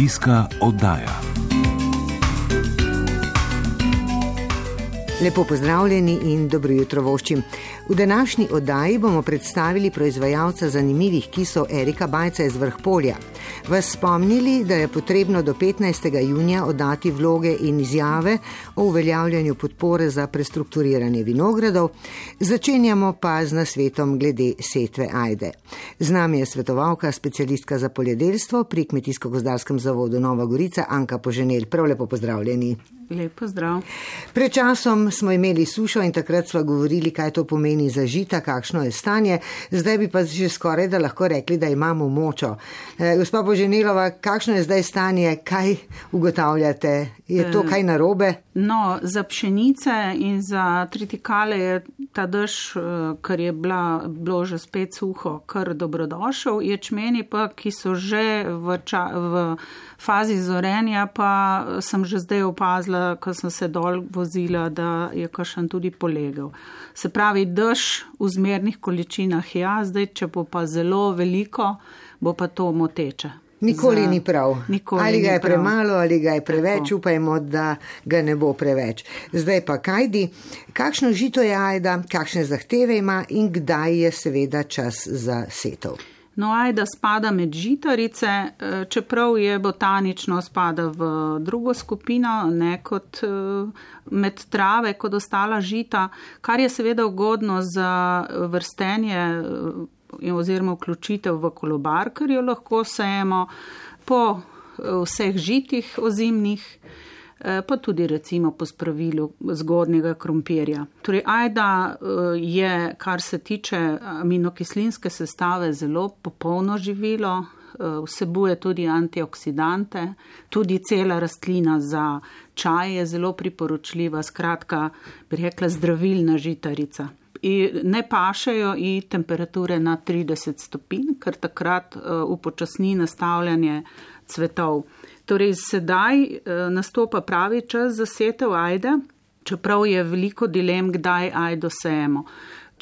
Kmetijska oddaja. Lepo pozdravljeni in dobro jutro voščim. V današnji oddaji bomo predstavili proizvajalca zanimivih kisov Erika Bajca iz Vrhpolja. Vas spomnili, da je potrebno do 15. junija oddati vloge in izjave o uveljavljanju podpore za prestrukturiranje vinogradov. Začenjamo pa z nasvetom glede setve Ajde. Z nami je svetovalka, specialistka za poljedelstvo pri Kmetijsko-gozdarskem zavodu Nova Gorica Anka Poženel. Prav lepo pozdravljeni. Lepo zdrav. Pred časom smo imeli sušo in takrat smo govorili, kaj to pomeni za žita, kakšno je stanje. Zdaj bi pa že skoraj da lahko rekli, da imamo močo. E, gospa Boženilova, kakšno je zdaj stanje, kaj ugotavljate? Je to kaj narobe? No, za pšenice in za tritikale je ta dež, eh, ker je bila, bilo že spet suho, kar dobrodošel. Ječmeni pa, ki so že v, ča, v fazi zorenja, pa sem že zdaj opazila, ko sem se dol vozila, da je kašen tudi polegel. Se pravi, dež v zmernih količinah, ja, zdaj, če bo pa zelo veliko, bo pa to moteče. Nikoli za... ni prav. Nikoli ali ga je prav. premalo, ali ga je preveč, Tako. upajmo, da ga ne bo preveč. Zdaj pa kajdi, kakšno žito je ajda, kakšne zahteve ima in kdaj je seveda čas za setov. No, ajda spada med žitarice, eh, čeprav je botanično spada v drugo skupino, ne kot eh, med trave, kot ostala žita, kar je seveda ugodno za vrstenje eh, oziroma vključitev v kolobar, ker jo lahko sejemo po vseh žitih ozimnih, pa tudi recimo po spravilu zgodnega krompirja. Torej, ajda je, kar se tiče aminokislinske sestave, zelo popolno živilo, vsebuje tudi antioksidante, tudi cela rastlina za čaj je zelo priporočljiva, skratka, bi rekla, zdravilna žitarica. In ne pašajo in temperature na 30 stopinj, ker takrat upočasni nastavljanje cvetov. Torej, sedaj nastopa pravi čas za setev ajde, čeprav je veliko dilem, kdaj ajdo sejemo.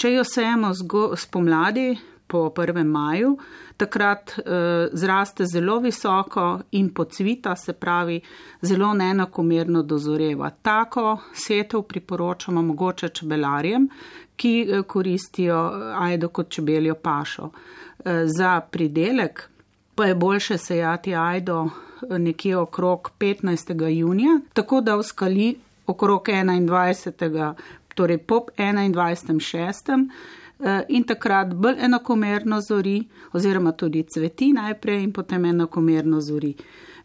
Če jo sejemo spomladi, po 1. maju, takrat eh, zraste zelo visoko in pocvita, se pravi, zelo neenakomerno dozoreva. Tako setev priporočamo mogoče čebelarjem, ki eh, koristijo ajdo kot čebeljo pašo. Eh, za pridelek pa je boljše sejati ajdo nekje okrog 15. junija, tako da v skali okrog 21. torej po 21.6. In takrat bolj enakomerno zori, oziroma tudi cveti najprej in potem enakomerno zori.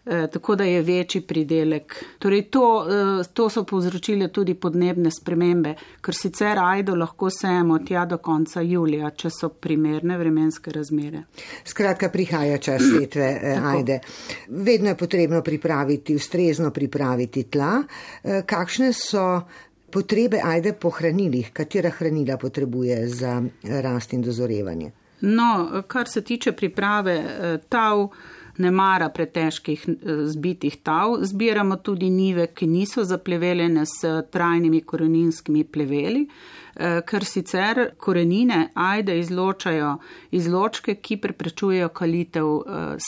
E, tako da je večji pridelek. Torej to, to so povzročile tudi podnebne spremembe, ker sicer ajdo lahko sejemo tja do konca julija, če so primerne vremenske razmere. Skratka, prihaja čas setve ajde. Vedno je potrebno pripraviti, ustrezno pripraviti tla. Kakšne so potrebe ajde po hranilih, katera hranila potrebuje za rast in dozorevanje? No, kar se tiče priprave tav, ne mara pretežkih zbitih tav, zbiramo tudi nive, ki niso zapleveljene s trajnimi koreninskimi pleveli, ker sicer korenine ajde izločajo izločke, ki preprečujejo kalitev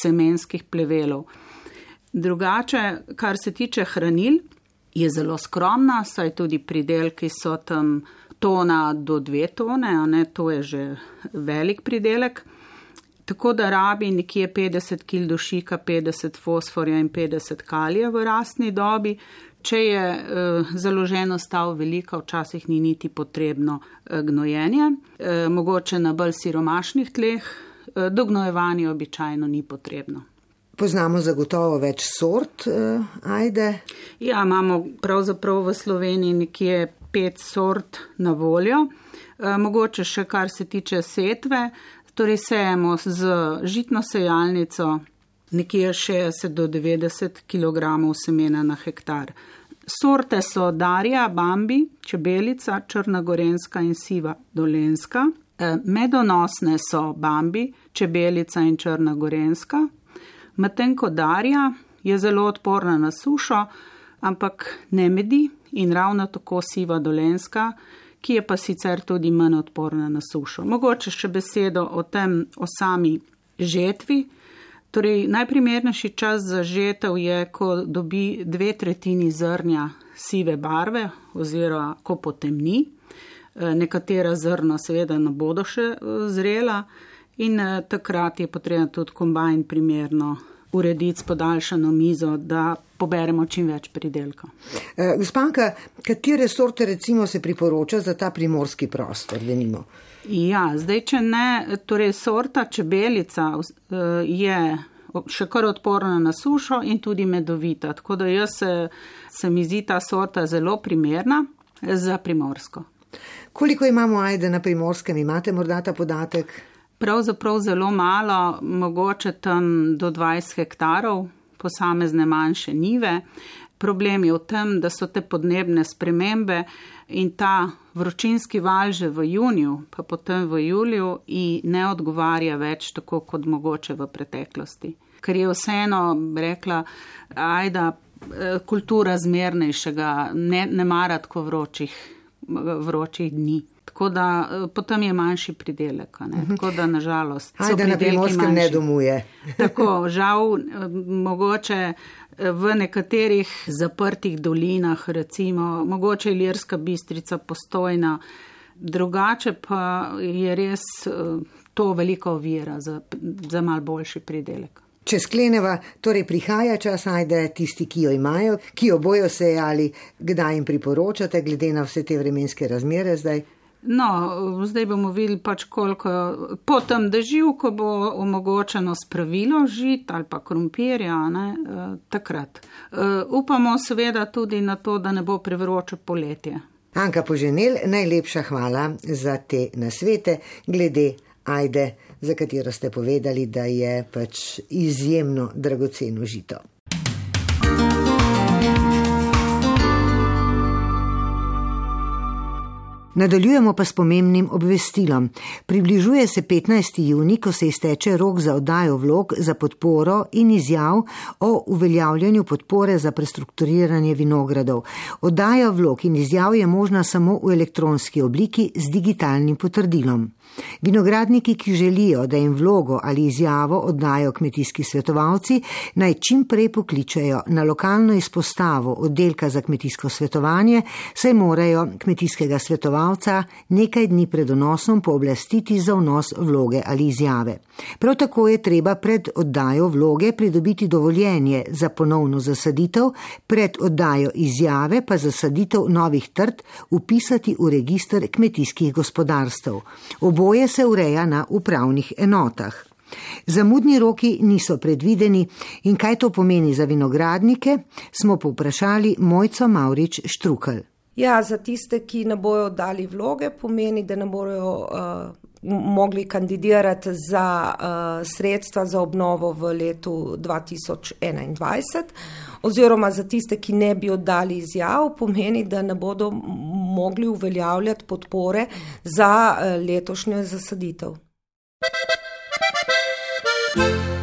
semenskih plevelov. Drugače, kar se tiče hranil, je zelo skromna, saj tudi pridelki so tam tona do dve tone, a ne to je že velik pridelek. Tako da rabi nekje 50 kg dušika, 50 fosforja in 50 kalija v rastni dobi. Če je e, založeno stav velika, včasih ni niti potrebno e, gnojenje, e, mogoče na bolj siromašnih tleh, e, dognojevanje običajno ni potrebno. Poznamo zagotovo več sort uh, ajde. Ja, imamo pravzaprav v Sloveniji nekje pet sort na voljo. E, mogoče še kar se tiče setve, torej sejemo z žitno sejalnico nekje 60 do 90 kg semena na hektar. Sorte so Darja, Bambi, Čebelica, Črnagorenska in Siva Dolenska. E, medonosne so Bambi, Čebelica in Črnagorenska. Medtem ko Darja je zelo odporna na sušo, ampak ne medi in ravno tako siva dolenska, ki je pa sicer tudi manj odporna na sušo. Mogoče še besedo o tem, o sami žetvi. Torej, najprimernejši čas za žetev je, ko dobi dve tretjini zrnja sive barve oziroma ko potemni. Eh, nekatera zrna seveda ne bodo še eh, zrela in eh, takrat je potrebno tudi kombajn primerno urediti s podaljšano mizo, da poberemo čim več pridelka. Gospanka, katere sorte recimo se priporoča za ta primorski prostor, denimo? Ja, zdaj, če ne, torej sorta čebelica je še kar odporna na sušo in tudi medovita, tako da jaz se, se mi zdi ta sorta zelo primerna za primorsko. Koliko imamo ajde na primorskem, imate morda ta podatek? Pravzaprav zelo malo, mogoče tam do 20 hektarov, posamezne manjše nive. Problem je v tem, da so te podnebne spremembe in ta vročinski val že v juniju, pa potem v juliju, in ne odgovarja več tako kot mogoče v preteklosti. Ker je vseeno rekla, ajda, eh, kultura zmernejšega, ne, ne mara tako vročih, vročih dni. Tako da eh, potem je manjši pridelek. Ne? Tako da nažalost. Ajde, na primorskem ne domuje. Tako, žal, eh, mogoče v nekaterih zaprtih dolinah, recimo, mogoče Ilirska bistrica postojna, drugače pa je res eh, to veliko ovira za, za mal boljši pridelek. Če skleneva, torej prihaja čas, ajde tisti, ki jo imajo, ki jo bojo sejali, kdaj jim priporočate, glede na vse te vremenske razmere zdaj. No, zdaj bomo videli pač koliko potem dežju, ko bo omogočeno spravilo žit ali pa krompirja, ne, eh, takrat. Eh, upamo seveda tudi na to, da ne bo prevroče poletje. Anka Poženel, najlepša hvala za te nasvete glede ajde, za katero ste povedali, da je pač izjemno dragoceno žito. Nadaljujemo pa s pomembnim obvestilom. Približuje se 15. juni, ko se izteče rok za oddajo vlog za podporo in izjav o uveljavljanju podpore za prestrukturiranje vinogradov. Oddaja vlog in izjav je možna samo v elektronski obliki z digitalnim potrdilom. Vinogradniki, ki želijo, da jim vlogo ali izjavo oddajo kmetijski svetovalci, naj čim prej pokličajo na lokalno izpostavo oddelka za kmetijsko svetovanje, saj morajo kmetijskega svetovalca nekaj dni pred donosom pooblastiti za vnos vloge ali izjave. Prav tako je treba pred oddajo vloge pridobiti dovoljenje za ponovno zasaditev, pred oddajo izjave pa zasaditev novih trd upisati v registr kmetijskih gospodarstv. Oboje se ureja na upravnih enotah. Zamudni roki niso predvideni in kaj to pomeni za vinogradnike, smo povprašali Mojco Maurič Štrukel. Ja, za tiste, ki ne bojo dali vloge, pomeni, da ne bojo uh, mogli kandidirati za uh, sredstva za obnovo v letu 2021, oziroma za tiste, ki ne bi oddali izjav, pomeni, da ne bodo mogli uveljavljati podpore za uh, letošnjo zasaditev. In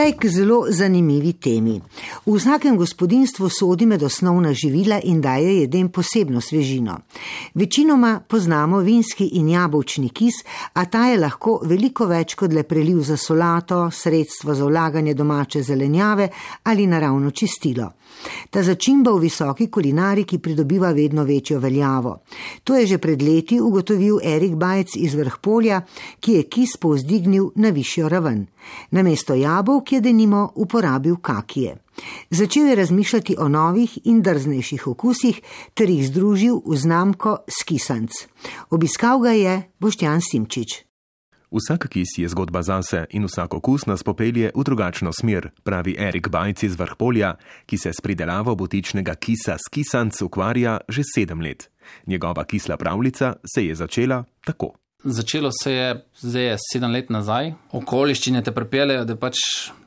zdaj k zelo zanimivi temi. V vsakem gospodinstvu sodi med osnovna živila in daje jedem posebno svežino. Večinoma poznamo vinski in jabolčni kis, a ta je lahko veliko več kot le preliv za solato, sredstvo za vlaganje domače zelenjave ali naravno čistilo. Ta začimba v visoki kulinariki pridobiva vedno večjo veljavo. To je že pred leti ugotovil Erik Bajc iz Vrhpolja, ki je kis povzdignil na višjo raven. Namesto jabolk je denimo uporabil kakije. Začel je razmišljati o novih in drznejših okusih ter jih združil v znamko Skisanc. Obiskal ga je Boštjan Simčič. Vsak kis je zgodba zase in vsak okus nas popelje v drugačno smer, pravi Erik Bajc iz Vrhpolja, ki se s pridelavo botičnega kisa Skisanc ukvarja že sedem let. Njegova kisla pravljica se je začela tako. Začelo se je zdaj sedem let nazaj. Okoliščine te pripeljejo, da pač,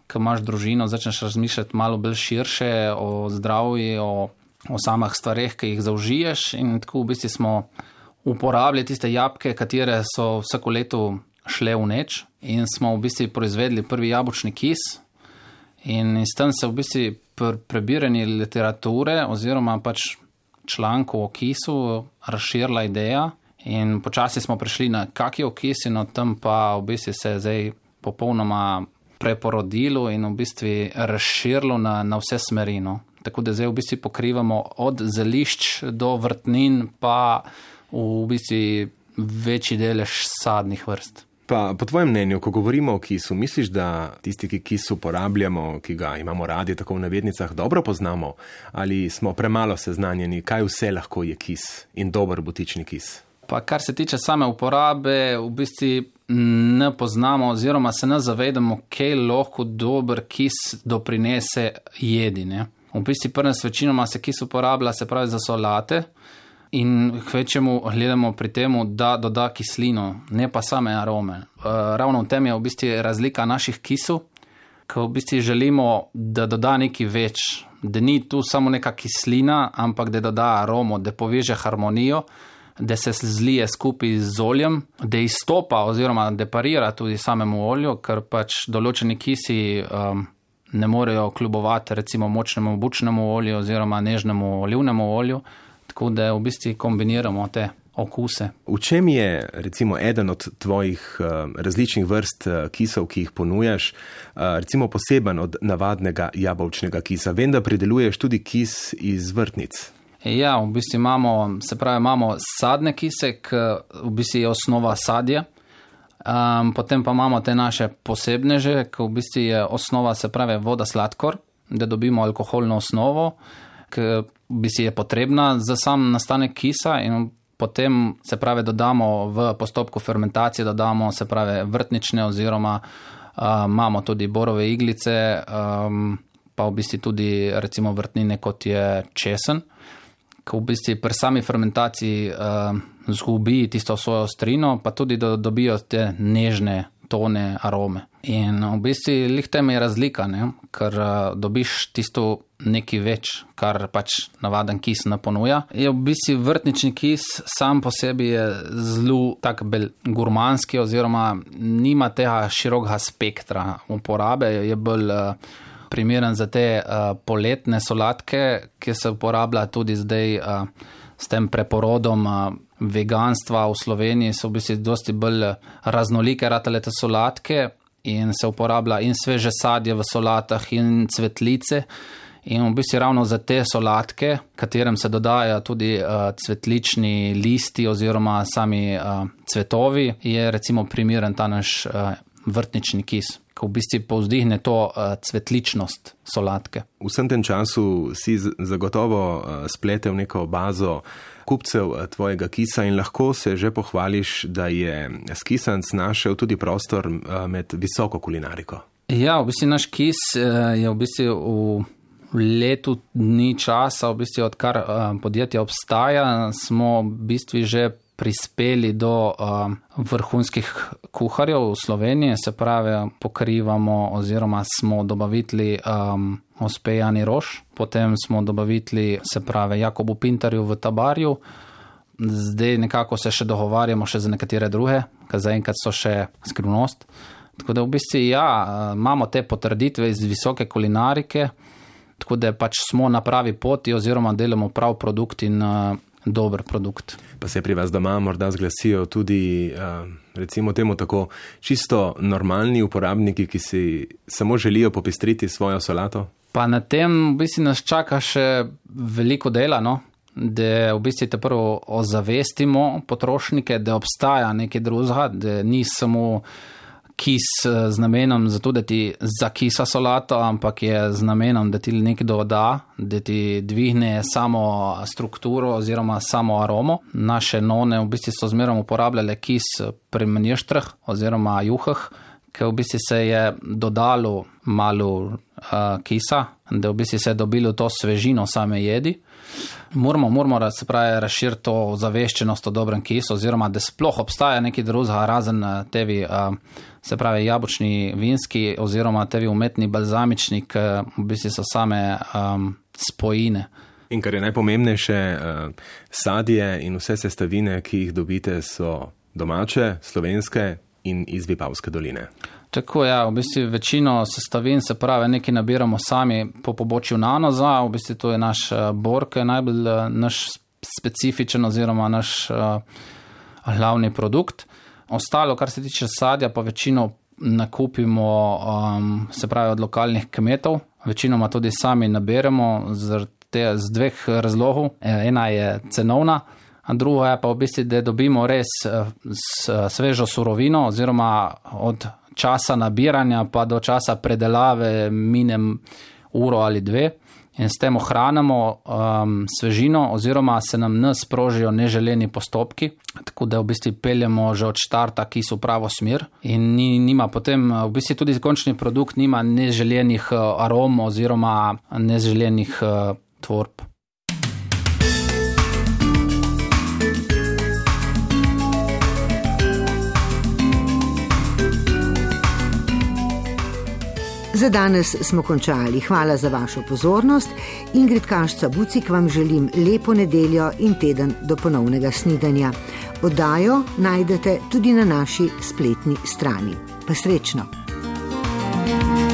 ko imaš družino, začneš razmišljati malo bolj širše o zdravju, o, o samih stvareh, ki jih zaužiješ. In tako v bistvu smo uporabljali tiste jabke, katere so vsako leto šle v neč in smo v bistvu proizvedli prvi jabolčni kis. In s tem se v bistvu pri prebiranju literature oziroma pač člankov o kisu razširila ideja. In počasi smo prišli na in od tam pa v bistvu se je zdaj popolnoma preporodilo in v bistvu razširilo na, na vse smerino. Tako da zdaj v bistvu pokrivamo od zelišč do vrtnin, pa v bistvu večji delež sadnih vrst. Pa po tvojem mnenju, ko govorimo o kisu, misliš, da tisti, ki kis uporabljamo, ki ga imamo radi, tako v navednicah, dobro poznamo, ali smo premalo seznanjeni, kaj vse lahko je kis in dober butični kis? Pa kar se tiče same uporabe, v bistvu ne poznamo oziroma se ne zavedamo, kaj lahko dober kis doprinese jedine. V bistvu prvenst večinoma se kis uporablja, se pravi za solate in kvečemu gledamo pri tem, da doda kislino, ne pa same arome. Ravno v tem je v bistvu razlika naših kisov, ko v bistvu želimo, da doda nekaj več, da ni tu samo neka kislina, ampak da doda aromo, da poveže harmonijo, da se zlije skupaj z oljem, da izstopa oziroma da parira tudi samemu olju, ker pač določeni kisi. Um, Ne morejo kljubovati recimo močnemu bučnemu olju oziroma nežnemu olivnemu olju, tako da v bistvu kombiniramo te okuse. V čem je recimo eden od tvojih uh, različnih vrst uh, kisov, ki jih ponujaš, uh, recimo poseben od navadnega jabolčnega kisa? Vem, da prideluješ tudi kis iz vrtnic. Ja, v bistvu imamo, se pravi, imamo sadne kise, ki v bistvu je osnova sadja. Um, potem pa imamo te naše posebneže, ki v bistvu je osnova, se pravi, voda sladkor, da dobimo alkoholno osnovo ki bi si je potrebna za sam nastanek kisa in potem se pravi dodamo v postopku fermentacije, dodamo se pravi vrtnične oziroma uh, imamo tudi borove iglice, um, pa v bistvu tudi recimo vrtnine kot je česen, ki v bistvu pri sami fermentaciji uh, zgubi tisto svojo ostrino, pa tudi do, dobijo te nežne tone arome. In v bistvu lih tem je razlika, ne? ker uh, dobiš tisto nekaj več, kar pač navaden kis ne ponuja. Je v bistvu vrtnični kis sam po sebi zelo tak bolj gurmanski oziroma nima tega širokega spektra uporabe, je bolj uh, primeren za te uh, poletne solatke, ki se uporablja tudi zdaj uh, s tem preporodom. Uh, Veganstva v Sloveniji so v bistvu dosti bolj raznolike ratelete solatke in se uporablja in sveže sadje v solatah in cvetlice. In v bistvu ravno za te solatke, katerem se dodajajo tudi uh, cvetlični listi oziroma sami uh, cvetovi, je recimo primeren ta naš uh, vrtnični kis, ki v bistvu povzdihne to uh, cvetličnost solatke. V vsem tem času si zagotovo uh, spletel neko bazo kupcev tvojega kisa in lahko se že pohvališ, da je skisanc našel tudi prostor med visoko kulinariko. Ja, v bistvu naš kis je v bistvu v letu dni časa, v bistvu odkar podjetje obstaja, smo v bistvu že prispeli do uh, vrhunskih kuharjev v Sloveniji, se pravi, pokrivamo oziroma smo dobavitli um, ospejani rož, potem smo dobavitli, se pravi, Jakobu Pintarju v Tabarju. Zdaj nekako se še dogovarjamo še za nekatere druge, ker zaenkrat so še skrivnost. Tako da v bistvu ja, imamo te potrditve iz visoke kulinarike, tako da pač smo na pravi poti oziroma delamo prav produkt in uh, dober produkt. Pa se pri vas doma morda zglasijo tudi, uh, recimo temu tako, čisto normalni uporabniki, ki si samo želijo popestriti svojo solato? Pa na tem v bistvu nas čaka še veliko dela, no? da v bistvu te prvo ozavestimo potrošnike, da obstaja nekaj drugega, da ni samo kis eh, z namenom zato, da ti zakisa solato, ampak je z namenom, da ti nekdo da, da ti dvigne samo strukturo oziroma samo aromo. Naše none v bistvu so zmerom uporabljale kis pri mnještrah oziroma juhah, ker v bistvu se je dodalo malo uh, kisa, da v bistvu se dobilo to svežino same jedi. Moramo, moramo pravi, razširiti to zaveščenost o dobrem kisu, oziroma da sploh obstaja neki drugega razen tevi, se pravi, jabočni vinski oziroma tevi umetni balzamični, ki v bistvu so same um, spojine. In kar je najpomembnejše, sadje in vse sestavine, ki jih dobite, so domače, slovenske in iz Vipavske doline. Tako je, ja, v bistvu večino sestavin se pravi, nekaj nabiramo sami po pobočju nanoza, v bistvu to je naš eh, bor, ki je najbolj eh, naš specifičen oziroma naš uh, glavni produkt. Ostalo, kar se tiče sadja, pa večino nakupimo, um, se pravi, od lokalnih kmetov, večinoma tudi sami naberemo z, z dveh razlogov. Ena je cenovna. Druga je pa v bistvu, da dobimo res svežo surovino, oziroma od časa nabiranja pa do časa predelave minem uro ali dve in s tem ohranjamo um, svežino oziroma se nam ne sprožijo neželeni postopki, tako da v bistvu peljemo že od štarta, ki so pravo smer in ni, nima potem, v bistvu tudi končni produkt nima neželenih uh, arom oziroma neželenih uh, tvorb. Za danes smo končali. Hvala za vašo pozornost. Ingrid Kašca Bucik vam želim lepo nedeljo in teden do ponovnega snidanja. Oddajo najdete tudi na naši spletni strani. Pa srečno! thank you